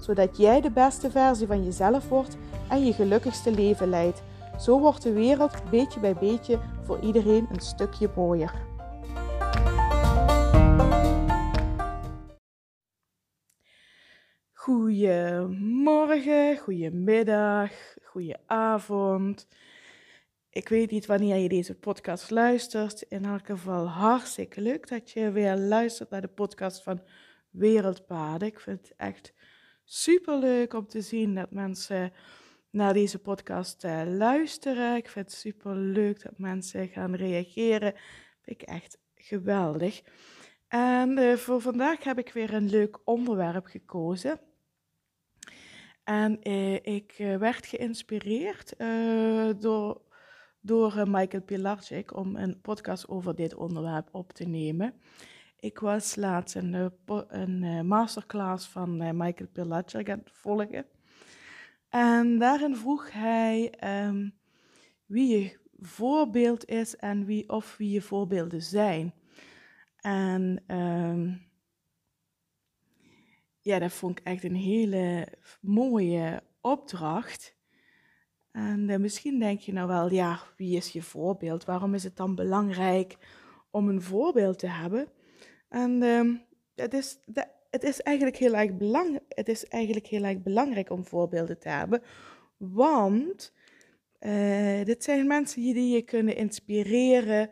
zodat jij de beste versie van jezelf wordt en je gelukkigste leven leidt. Zo wordt de wereld beetje bij beetje voor iedereen een stukje mooier. Goedemorgen, goedemiddag, goedenavond. Ik weet niet wanneer je deze podcast luistert. In elk geval hartstikke leuk dat je weer luistert naar de podcast van Wereldpaden. Ik vind het echt super leuk om te zien dat mensen naar deze podcast uh, luisteren. Ik vind het super leuk dat mensen gaan reageren. Vind ik echt geweldig. En uh, voor vandaag heb ik weer een leuk onderwerp gekozen. En uh, ik werd geïnspireerd door, door Michael Pilarczyk om een podcast over dit onderwerp op te nemen. Ik was laatst een, een masterclass van Michael Pilarczyk aan het volgen. En daarin vroeg hij um, wie je voorbeeld is en wie of wie je voorbeelden zijn. En um, ja, dat vond ik echt een hele mooie opdracht. En misschien denk je nou wel, ja, wie is je voorbeeld? Waarom is het dan belangrijk om een voorbeeld te hebben? En um, het is, het is eigenlijk heel erg belangrijk. Het is eigenlijk heel erg belangrijk om voorbeelden te hebben. Want uh, dit zijn mensen die je kunnen inspireren.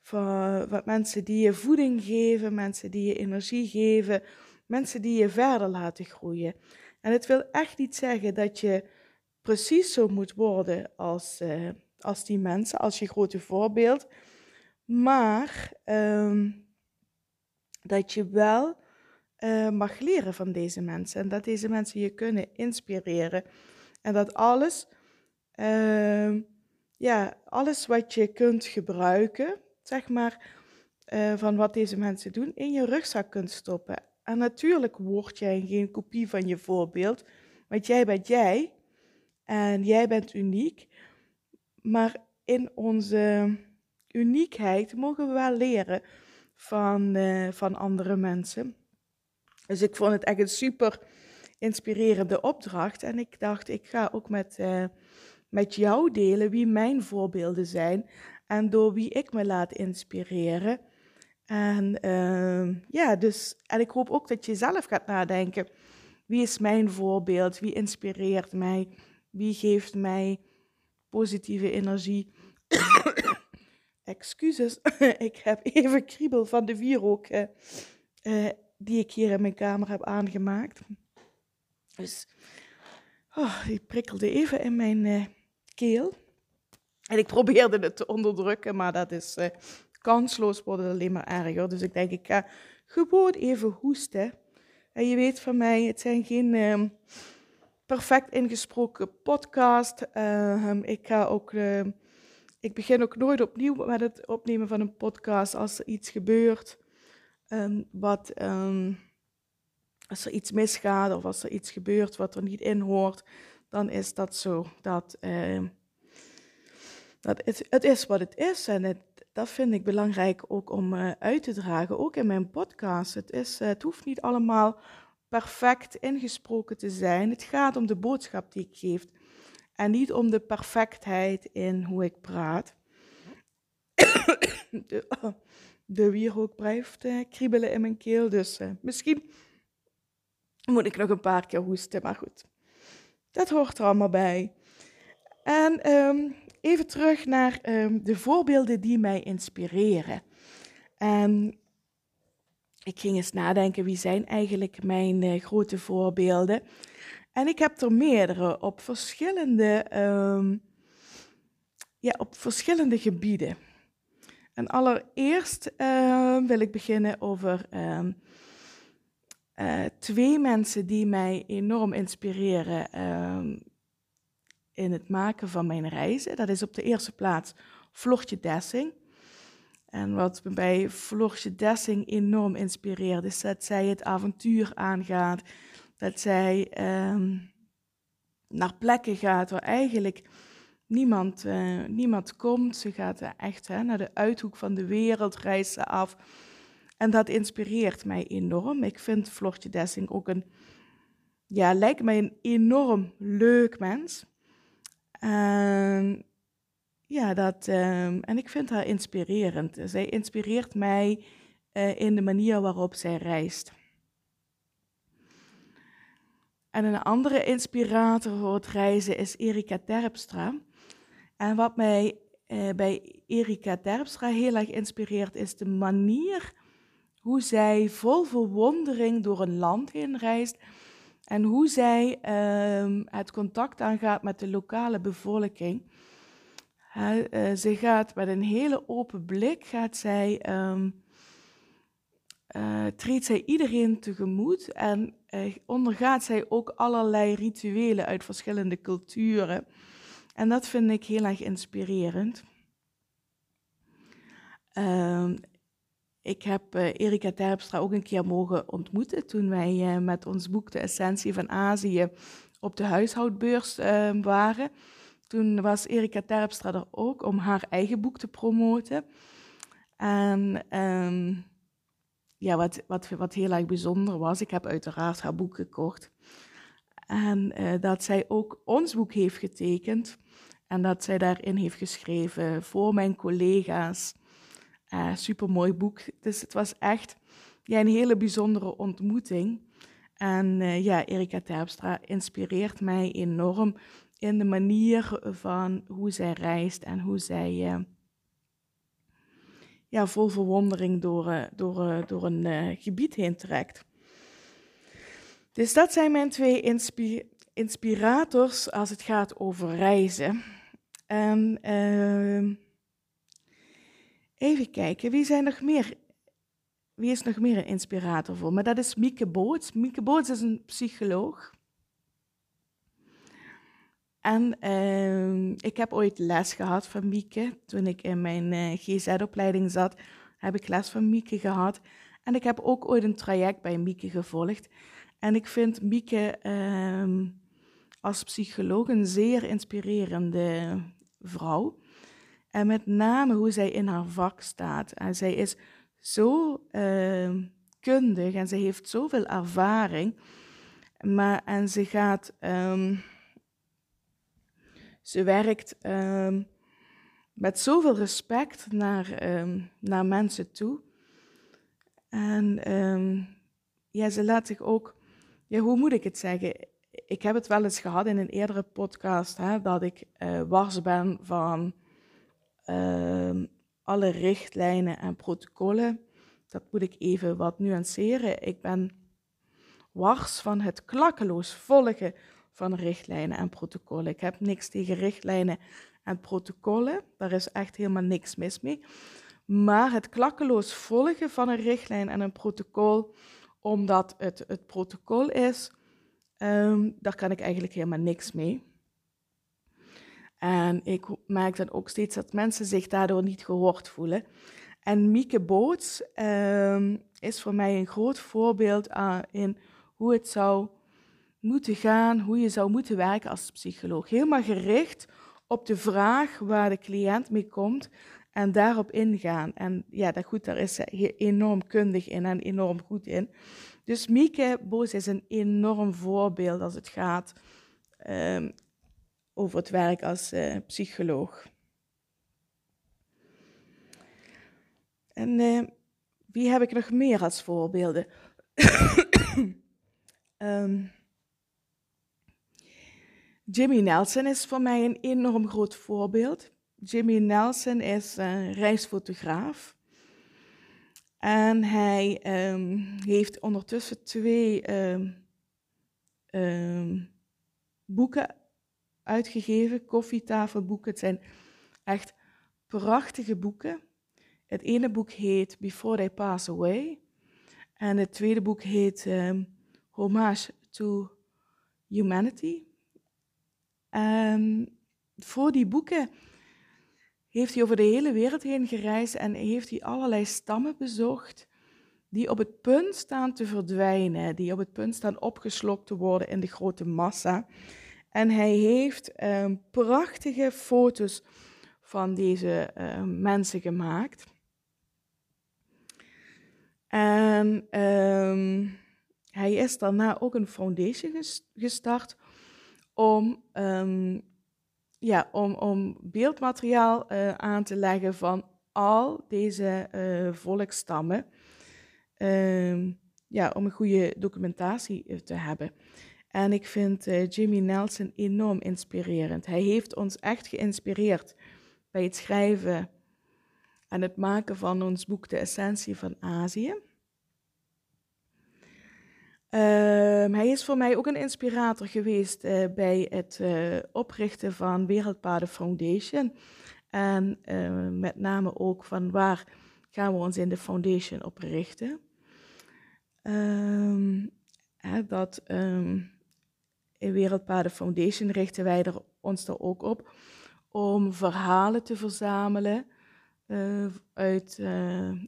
Van, mensen die je voeding geven, mensen die je energie geven, mensen die je verder laten groeien. En het wil echt niet zeggen dat je precies zo moet worden als, uh, als die mensen, als je grote voorbeeld. Maar um, dat je wel uh, mag leren van deze mensen. En dat deze mensen je kunnen inspireren. En dat alles, uh, ja, alles wat je kunt gebruiken, zeg maar, uh, van wat deze mensen doen, in je rugzak kunt stoppen. En natuurlijk word jij geen kopie van je voorbeeld, want jij bent jij en jij bent uniek. Maar in onze uniekheid mogen we wel leren van, uh, van andere mensen. Dus ik vond het echt een super inspirerende opdracht. En ik dacht, ik ga ook met, uh, met jou delen wie mijn voorbeelden zijn en door wie ik me laat inspireren. En uh, ja, dus, en ik hoop ook dat je zelf gaat nadenken. Wie is mijn voorbeeld? Wie inspireert mij? Wie geeft mij positieve energie? Excuses, ik heb even kriebel van de wierook uh, die ik hier in mijn kamer heb aangemaakt. Dus oh, die prikkelde even in mijn uh, keel. En ik probeerde het te onderdrukken, maar dat is uh, kansloos, wordt het alleen maar erger. Dus ik denk, ik ga gewoon even hoesten. En je weet van mij, het zijn geen uh, perfect ingesproken podcast. Uh, ik ga ook, uh, ik begin ook nooit opnieuw met het opnemen van een podcast als er iets gebeurt. Um, wat, um, als er iets misgaat of als er iets gebeurt wat er niet in hoort, dan is dat zo. Dat, uh, dat het, het, is wat het is en dat vind ik belangrijk ook om uh, uit te dragen, ook in mijn podcast. Het, is, uh, het hoeft niet allemaal perfect ingesproken te zijn. Het gaat om de boodschap die ik geef en niet om de perfectheid in hoe ik praat. de, oh wierook blijft uh, kriebelen in mijn keel. Dus uh, misschien moet ik nog een paar keer hoesten, maar goed. Dat hoort er allemaal bij. En um, even terug naar um, de voorbeelden die mij inspireren. En ik ging eens nadenken, wie zijn eigenlijk mijn uh, grote voorbeelden? En ik heb er meerdere op verschillende, um, ja, op verschillende gebieden. En allereerst uh, wil ik beginnen over uh, uh, twee mensen die mij enorm inspireren. Ehm, in het maken van mijn reizen. Dat is op de eerste plaats Floortje Dessing. En wat me bij Floortje Dessing enorm inspireert, is dat zij het avontuur aangaat. Dat zij ehm, naar plekken gaat waar eigenlijk niemand, uh, niemand komt. Ze gaat echt naar de uithoek van de wereld, reist ze af. En dat inspireert mij enorm. Ik vind Floortje Dessing ook een, ja, lijkt mij een enorm leuk mens. En ja, dat, um, en ik vind haar inspirerend. Zij inspireert mij uh, in de manier waarop zij reist. En een andere inspirator voor het reizen is Erika Terpstra. En wat mij uh, bij Erika Terpstra heel erg inspireert, is de manier hoe zij vol verwondering door een land heen reist en hoe zij uh, het contact aangaat met de lokale bevolking. Uh, ze gaat met een hele open blik, gaat zij, um, uh, treedt zij iedereen tegemoet en uh, ondergaat zij ook allerlei rituelen uit verschillende culturen. En dat vind ik heel erg inspirerend. Ehm, ik heb uh, Erika Terpstra ook een keer mogen ontmoeten toen wij met ons boek De Essentie van Azië op de huishoudbeurs uh, waren. Toen was Erika Terpstra er ook om haar eigen boek te promoten. En um, ja, wat, wat, wat heel erg bijzonder was, ik heb uiteraard haar boek gekocht. En dat zij ook ons boek heeft getekend. En dat zij daarin heeft geschreven voor mijn collega's uh, supermooi boek. Dus het was echt ja, een hele bijzondere ontmoeting. En uh, ja, Erika Terpstra inspireert mij enorm in de manier van hoe zij reist en hoe zij ja, vol verwondering door, door, door een gebied heen trekt. Dus dat zijn mijn twee inspi inspirators als het gaat over reizen. En ehm, Even kijken, wie, zijn nog meer, wie is nog meer een inspirator voor me? Dat is Mieke Boots. Mieke Boots is een psycholoog. En uh, ik heb ooit les gehad van Mieke. Toen ik in mijn eh, GZ-opleiding zat, heb ik les van Mieke gehad. En ik heb ook ooit een traject bij Mieke gevolgd. En ik vind Mieke uh, als psycholoog een zeer inspirerende vrouw. En met name hoe zij in haar vak staat. En zij is zo uh, kundig en ze heeft zoveel ervaring. Maar, en ze gaat, ze werkt um, met zoveel respect naar, um, naar mensen toe. En ja, ze laat zich ook, ja, hoe moet ik het zeggen? Ik heb het wel eens gehad in een eerdere podcast, hè, dat ik uh, wars ben van alle richtlijnen en protocollen. Dat moet ik even wat nuanceren. Ik ben wars van het klakkeloos volgen van richtlijnen en protocollen. Ik heb niks tegen richtlijnen en protocollen. Daar is echt helemaal niks mis mee. Maar het klakkeloos volgen van een richtlijn en een protocol, omdat het het protocol is, um, daar kan ik eigenlijk helemaal niks mee. En ik merk dan ook steeds dat mensen zich daardoor niet gehoord voelen. En Mieke Boots um, is voor mij een groot voorbeeld uh, in hoe het zou moeten gaan, hoe je zou moeten werken als psycholoog. Helemaal gericht op de vraag waar de cliënt mee komt en daarop ingaan. En ja, dat goed, daar is ze enorm kundig in en enorm goed in. Dus Mieke Boos is een enorm voorbeeld als het gaat um, over het werk als uh, psycholoog. En uh, wie heb ik nog meer als voorbeelden? um, Jimmy Nelson is voor mij een enorm groot voorbeeld. Jimmy Nelson is een reisfotograaf. En hij um, heeft ondertussen twee um, boeken uitgegeven, koffietafelboeken. Het zijn echt prachtige boeken. Het ene boek heet Before They Pass Away. En het tweede boek heet Homage to Humanity. En voor die boeken heeft hij over de hele wereld heen gereisd en heeft hij allerlei stammen bezocht die op het punt staan te verdwijnen, die op het punt staan opgeslokt te worden in de grote massa. En hij heeft ehm, prachtige foto's van deze ehm, mensen gemaakt. En hij is daarna ook een foundation gestart om, ja, om, om beeldmateriaal uh, aan te leggen van al deze uh, volkstammen. ja, om een goede documentatie eh, te hebben. En ik vind Jimmy Nelson enorm inspirerend. Hij heeft ons echt geïnspireerd bij het schrijven en het maken van ons boek De Essentie van Azië. Ehm, hij is voor mij ook een inspirator geweest uh, bij het uh, oprichten van Wereldpaden Foundation. En met name ook van waar gaan we ons in de foundation op richten. Um, hè, dat in Wereldpaden Foundation richten wij er, ons er ook op om verhalen te verzamelen uh, uit,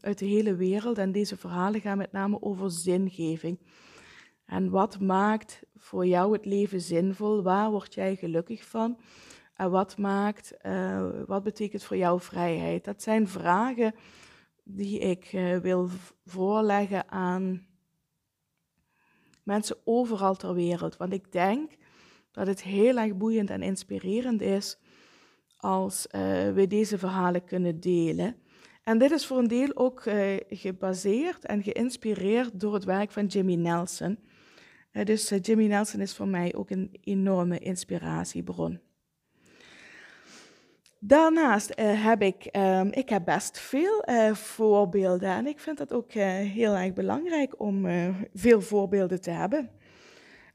uit de hele wereld. En deze verhalen gaan met name over zingeving. En wat maakt voor jou het leven zinvol? Waar word jij gelukkig van? En wat maakt, uh, wat betekent voor jou vrijheid? Dat zijn vragen die ik wil voorleggen aan mensen overal ter wereld. Want ik denk dat het heel erg boeiend en inspirerend is als uh, we deze verhalen kunnen delen. En dit is voor een deel ook gebaseerd en geïnspireerd door het werk van Jimmy Nelson. Dus Jimmy Nelson is voor mij ook een enorme inspiratiebron. Daarnaast heb ik, um, ik heb best veel voorbeelden en ik vind het ook heel erg belangrijk om veel voorbeelden te hebben.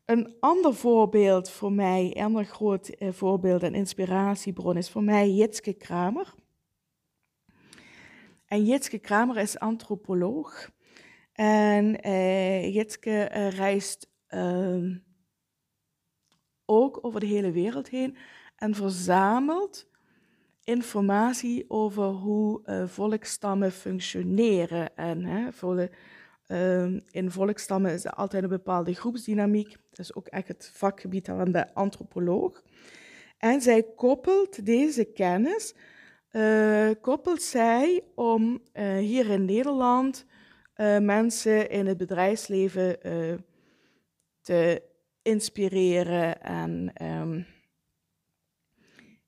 Een ander voorbeeld voor mij, een ander groot eh, voorbeeld en inspiratiebron is voor mij Jitske Kramer. En Jitske Kramer is antropoloog. En Jitske reist uh, ook over de hele wereld heen en verzamelt informatie over hoe uh, volkstammen functioneren. En hè, Ehm, in volkstammen is er altijd een bepaalde groepsdynamiek. Dat is ook echt het vakgebied van de antropoloog. En zij koppelt deze kennis, uh, koppelt zij om uh, hier in Nederland mensen in het bedrijfsleven te inspireren. En um,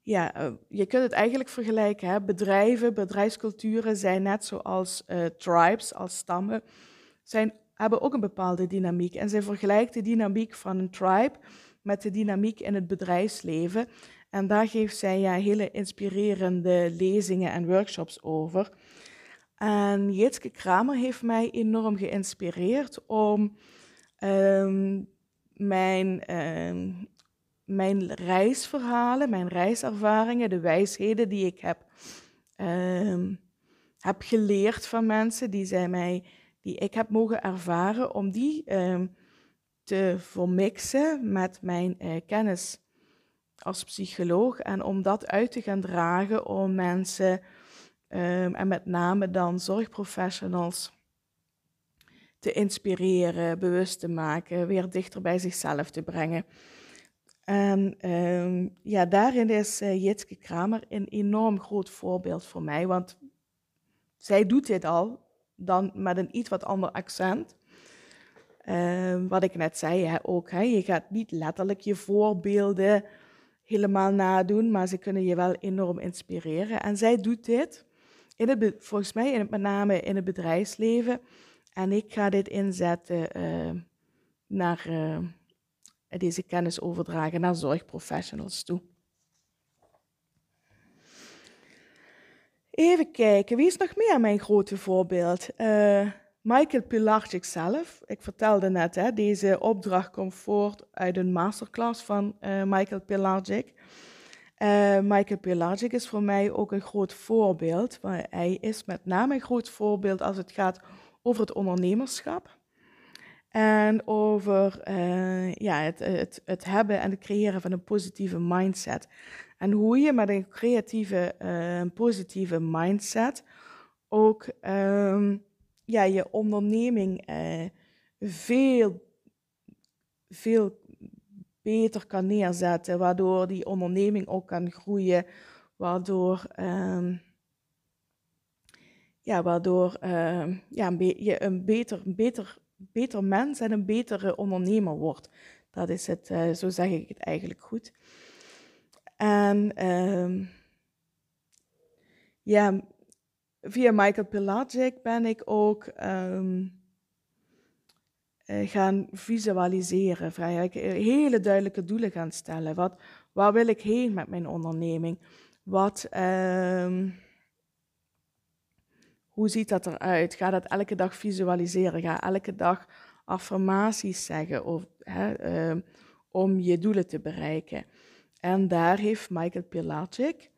ja, je kunt het eigenlijk vergelijken. Hè? Bedrijven, bedrijfsculturen zijn net zoals tribes, als stammen zijn, hebben ook een bepaalde dynamiek. En zij vergelijkt de dynamiek van een tribe met de dynamiek in het bedrijfsleven. En daar geeft zij ja, hele inspirerende lezingen en workshops over. En Jitske Kramer heeft mij enorm geïnspireerd om um, mijn, um, mijn reisverhalen, mijn reiservaringen, de wijsheden die ik heb, um, heb geleerd van mensen, die zij mij die ik heb mogen ervaren, om die te vermixen met mijn uh, kennis als psycholoog en om dat uit te gaan dragen om mensen en met name dan zorgprofessionals te inspireren, bewust te maken, weer dichter bij zichzelf te brengen. En um, ja, daarin is uh, Jitske Kramer een enorm groot voorbeeld voor mij, want zij doet dit al dan met een iets wat ander accent. Uh, wat ik net zei hè, ook, je gaat niet letterlijk je voorbeelden helemaal nadoen, maar ze kunnen je wel enorm inspireren. En zij doet dit, in het, volgens mij in het, met name in het bedrijfsleven. En ik ga dit inzetten uh, naar uh, deze kennis overdragen naar zorgprofessionals toe. Even kijken, wie is nog meer mijn grote voorbeeld? Uh, Michael Pilarczyk zelf. Ik vertelde net, hè, deze opdracht komt voort uit een masterclass van Michael Pilarczyk. Michael Pilarczyk is voor mij ook een groot voorbeeld. Maar hij is met name een groot voorbeeld als het gaat over het ondernemerschap. En over eh, ja, het, het, het hebben en het creëren van een positieve mindset. En hoe je met een creatieve, uh, positieve mindset ook um, ja, je onderneming uh, veel, veel beter kan neerzetten. Waardoor die onderneming ook kan groeien. Waardoor, um, ja, waardoor uh, ja, je een beter, beter, beter mens en een betere ondernemer wordt. Dat is het, uh, zo zeg ik het eigenlijk goed. En um, ja, via Michael Pelagic ben ik ook um, gaan visualiseren. Vrij, hele duidelijke doelen gaan stellen. Wat, waar wil ik heen met mijn onderneming? Wat, um, hoe ziet dat eruit? Ga dat elke dag visualiseren. Ga elke dag affirmaties zeggen of, hè, uh, om je doelen te bereiken. En daar heeft Michael Pilacic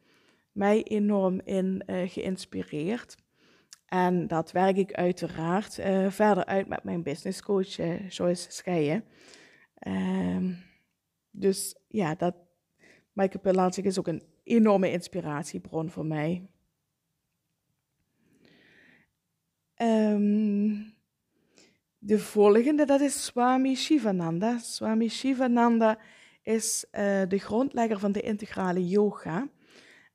mij enorm in uh, geïnspireerd. En dat werk ik uiteraard uh, verder uit met mijn business coach uh, Joyce Scheijen. Um, dus ja, dat, Michael Pilacic is ook een enorme inspiratiebron voor mij. Um, de volgende, dat is Swami Shivananda. Swami Shivananda is uh, de grondlegger van de integrale yoga.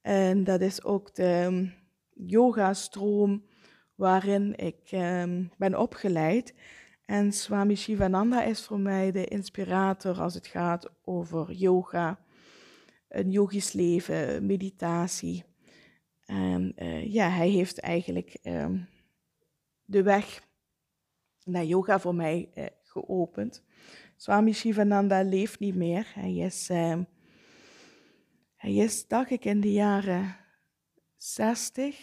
En dat is ook de um, yoga-stroom waarin ik um, ben opgeleid. En Swami Shivananda is voor mij de inspirator als het gaat over yoga, een yogisch leven, meditatie. En uh, ja, hij heeft eigenlijk de weg naar yoga voor mij uh, geopend. Swami Shivananda leeft niet meer. Hij is, uh, hij is, dacht ik, in de jaren 60,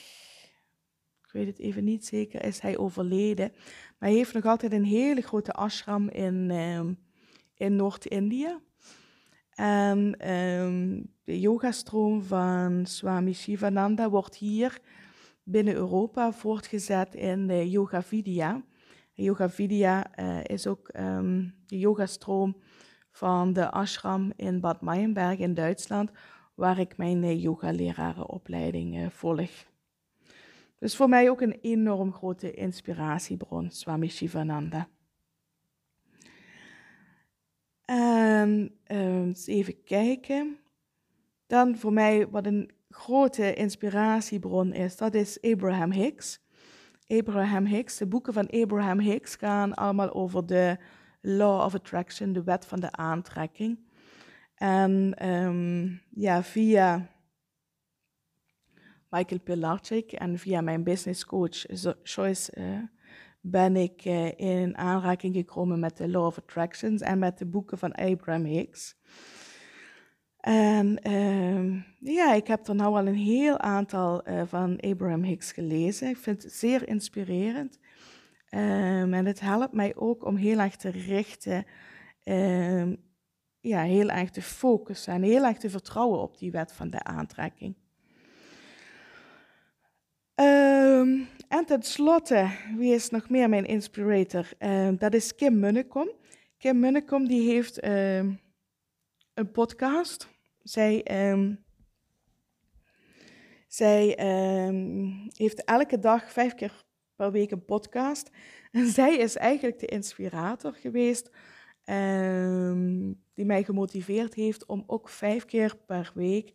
ik weet het even niet zeker, is hij overleden. Maar hij heeft nog altijd een hele grote ashram in, uh, in Noord-Indië. En um, de yogastroom van Swami Shivananda wordt hier binnen Europa voortgezet in de Yoga Vidya. Yoga Vidya uh, is ook um, de yogastroom van de ashram in Bad Meijenberg in Duitsland, waar ik mijn uh, yogalerarenopleiding uh, volg. Dus voor mij ook een enorm grote inspiratiebron, Swami Shivananda. Eens even kijken. Dan voor mij wat een grote inspiratiebron is, dat is Abraham Hicks. Abraham Hicks. De boeken van Abraham Hicks gaan allemaal over de Law of Attraction, de wet van de aantrekking. En um, ja, via Michael Pilarczyk en via mijn business coach Joyce uh, ben ik uh, in aanraking gekomen met de Law of Attractions en met de boeken van Abraham Hicks. En uh, ja, ik heb er nou al een heel aantal uh, van Abraham Hicks gelezen. Ik vind het zeer inspirerend. Um, en het helpt mij ook om heel erg te richten, ja, heel erg te focussen en heel erg te vertrouwen op die wet van de aantrekking. Um, en tenslotte, wie is nog meer mijn inspirator? dat is Kim Munnekom. Kim Munnekom die heeft een podcast. Zij, um, zij um, heeft elke dag vijf keer per week een podcast. En zij is eigenlijk de inspirator geweest um, die mij gemotiveerd heeft om ook vijf keer per week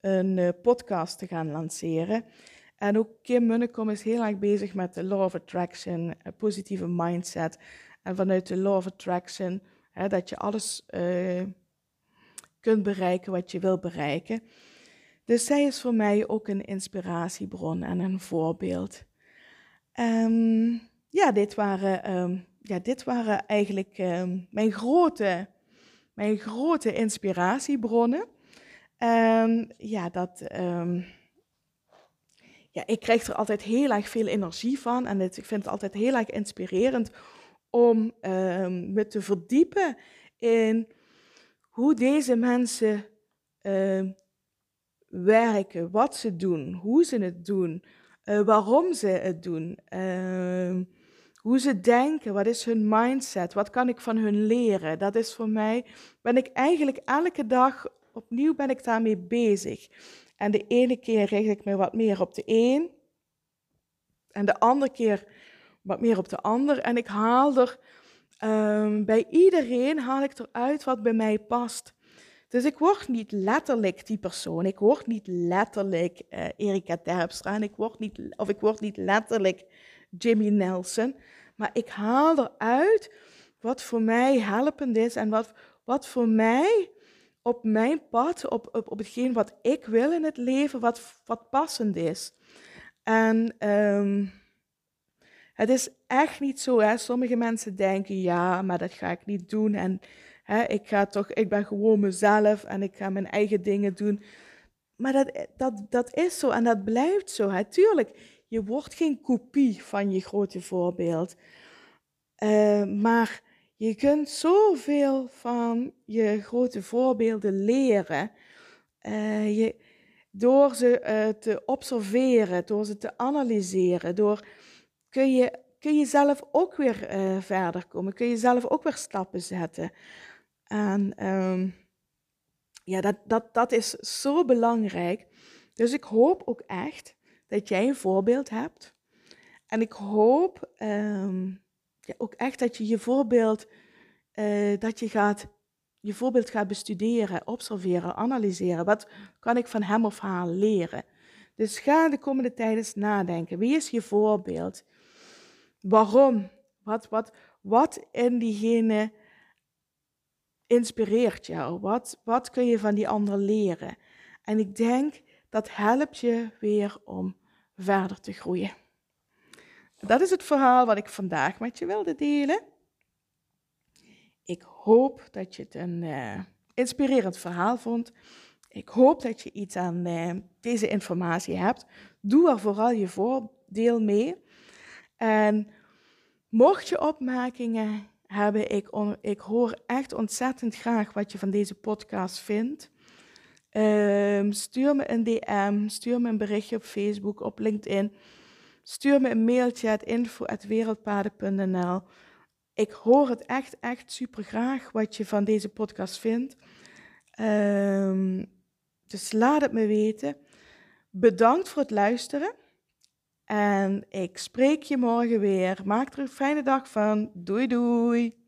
een uh, podcast te gaan lanceren. En ook Kim Munnekom is heel erg bezig met de Law of Attraction, positieve mindset. En vanuit de Law of Attraction, hè, dat je alles uh, kunt bereiken wat je wil bereiken. Dus zij is voor mij ook een inspiratiebron en een voorbeeld. Um, ja, dit waren, um, ja, dit waren eigenlijk um, mijn, grote, mijn grote inspiratiebronnen. En ja, dat, ja, ik krijg er altijd heel erg veel energie van. En ik vind het altijd heel erg inspirerend om me te verdiepen in hoe deze mensen uh, werken, wat ze doen, hoe ze het doen, uh, waarom ze het doen, uh, hoe ze denken, wat is hun mindset, wat kan ik van hun leren. Dat is voor mij, ben ik eigenlijk elke dag opnieuw ben ik daarmee bezig. En de ene keer richt ik me wat meer op de een en de andere keer wat meer op de ander. En ik haal er um, bij iedereen haal ik eruit wat bij mij past. Dus ik word niet letterlijk die persoon. Ik word niet letterlijk uh, Erika Terpstra. En ik word niet, of ik word niet letterlijk Jimmy Nelson. Maar ik haal eruit wat voor mij helpend is en wat, wat voor mij op mijn pad, op, op, op hetgeen wat ik wil in het leven, wat, wat passend is. En um, het is echt niet zo. Hè? Sommige mensen denken, ja, maar dat ga ik niet doen. En hè, ik, ga toch, ik ben gewoon mezelf en ik ga mijn eigen dingen doen. Maar dat, dat, dat is zo en dat blijft zo. Hè? Tuurlijk, je wordt geen kopie van je grote voorbeeld. Uh, maar je kunt zoveel van je grote voorbeelden leren. Uh, je, door ze uh, te observeren, door ze te analyseren, door kun je, kun je zelf ook weer uh, verder komen. Kun je zelf ook weer stappen zetten. En um, ja, dat, dat, dat is zo belangrijk. Dus ik hoop ook echt dat jij een voorbeeld hebt. En ik hoop um, ja, ook echt dat je je voorbeeld, uh, dat je gaat, je voorbeeld gaat bestuderen, observeren, analyseren. Wat kan ik van hem of haar leren? Dus ga de komende tijd eens nadenken. Wie is je voorbeeld? Waarom? Wat, wat, wat in diegene inspireert jou? Wat, wat kun je van die ander leren? En ik denk dat helpt je weer om verder te groeien. Dat is het verhaal wat ik vandaag met je wilde delen. Ik hoop dat je het een uh, inspirerend verhaal vond. Ik hoop dat je iets aan uh, deze informatie hebt. Doe er vooral je voordeel mee. En mocht je opmerkingen hebben, ik, ik hoor echt ontzettend graag wat je van deze podcast vindt. Um, stuur me een DM, stuur me een berichtje op Facebook, op LinkedIn. Stuur me een mailtje at info.wereldpaden.nl. Ik hoor het echt, echt super graag wat je van deze podcast vindt. Um, dus laat het me weten. Bedankt voor het luisteren. En ik spreek je morgen weer. Maak er een fijne dag van. Doei doei.